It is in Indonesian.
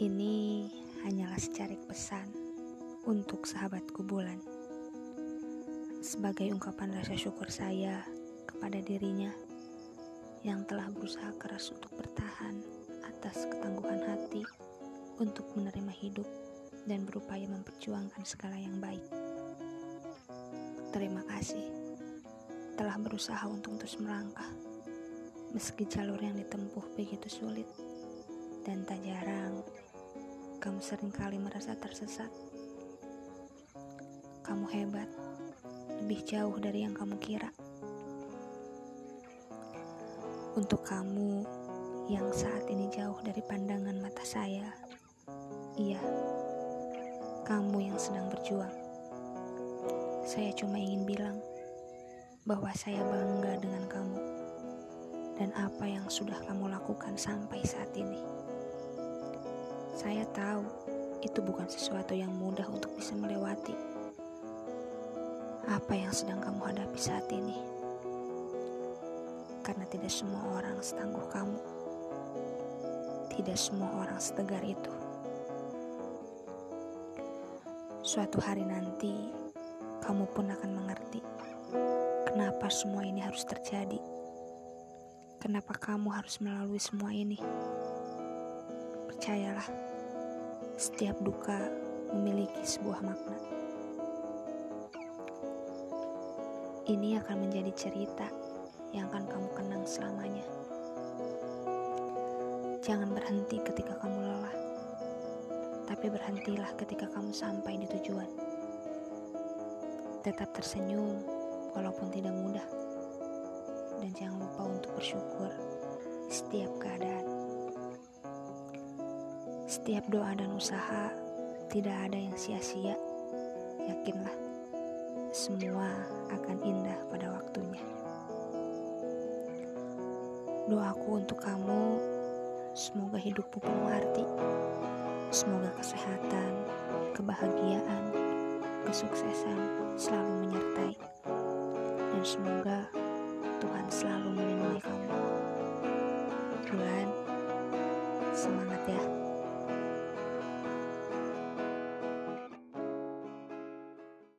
Ini hanyalah secarik pesan untuk sahabatku bulan. Sebagai ungkapan rasa syukur saya kepada dirinya yang telah berusaha keras untuk bertahan atas ketangguhan hati untuk menerima hidup dan berupaya memperjuangkan segala yang baik. Terima kasih telah berusaha untuk terus melangkah meski jalur yang ditempuh begitu sulit dan tak jarang kamu sering kali merasa tersesat. Kamu hebat, lebih jauh dari yang kamu kira. Untuk kamu yang saat ini jauh dari pandangan mata saya, iya, kamu yang sedang berjuang. Saya cuma ingin bilang bahwa saya bangga dengan kamu dan apa yang sudah kamu lakukan sampai saat ini. Saya tahu itu bukan sesuatu yang mudah untuk bisa melewati apa yang sedang kamu hadapi saat ini. Karena tidak semua orang setangguh kamu. Tidak semua orang setegar itu. Suatu hari nanti, kamu pun akan mengerti kenapa semua ini harus terjadi. Kenapa kamu harus melalui semua ini? Percayalah, setiap duka memiliki sebuah makna. Ini akan menjadi cerita yang akan kamu kenang selamanya. Jangan berhenti ketika kamu lelah, tapi berhentilah ketika kamu sampai di tujuan. Tetap tersenyum walaupun tidak mudah, dan jangan lupa untuk bersyukur setiap keadaan. Setiap doa dan usaha tidak ada yang sia-sia. Yakinlah, semua akan indah pada waktunya. Doaku untuk kamu, semoga hidupmu penuh arti. Semoga kesehatan, kebahagiaan, kesuksesan selalu menyertai. Dan semoga Tuhan selalu melindungi kamu. Bulan, semangat ya.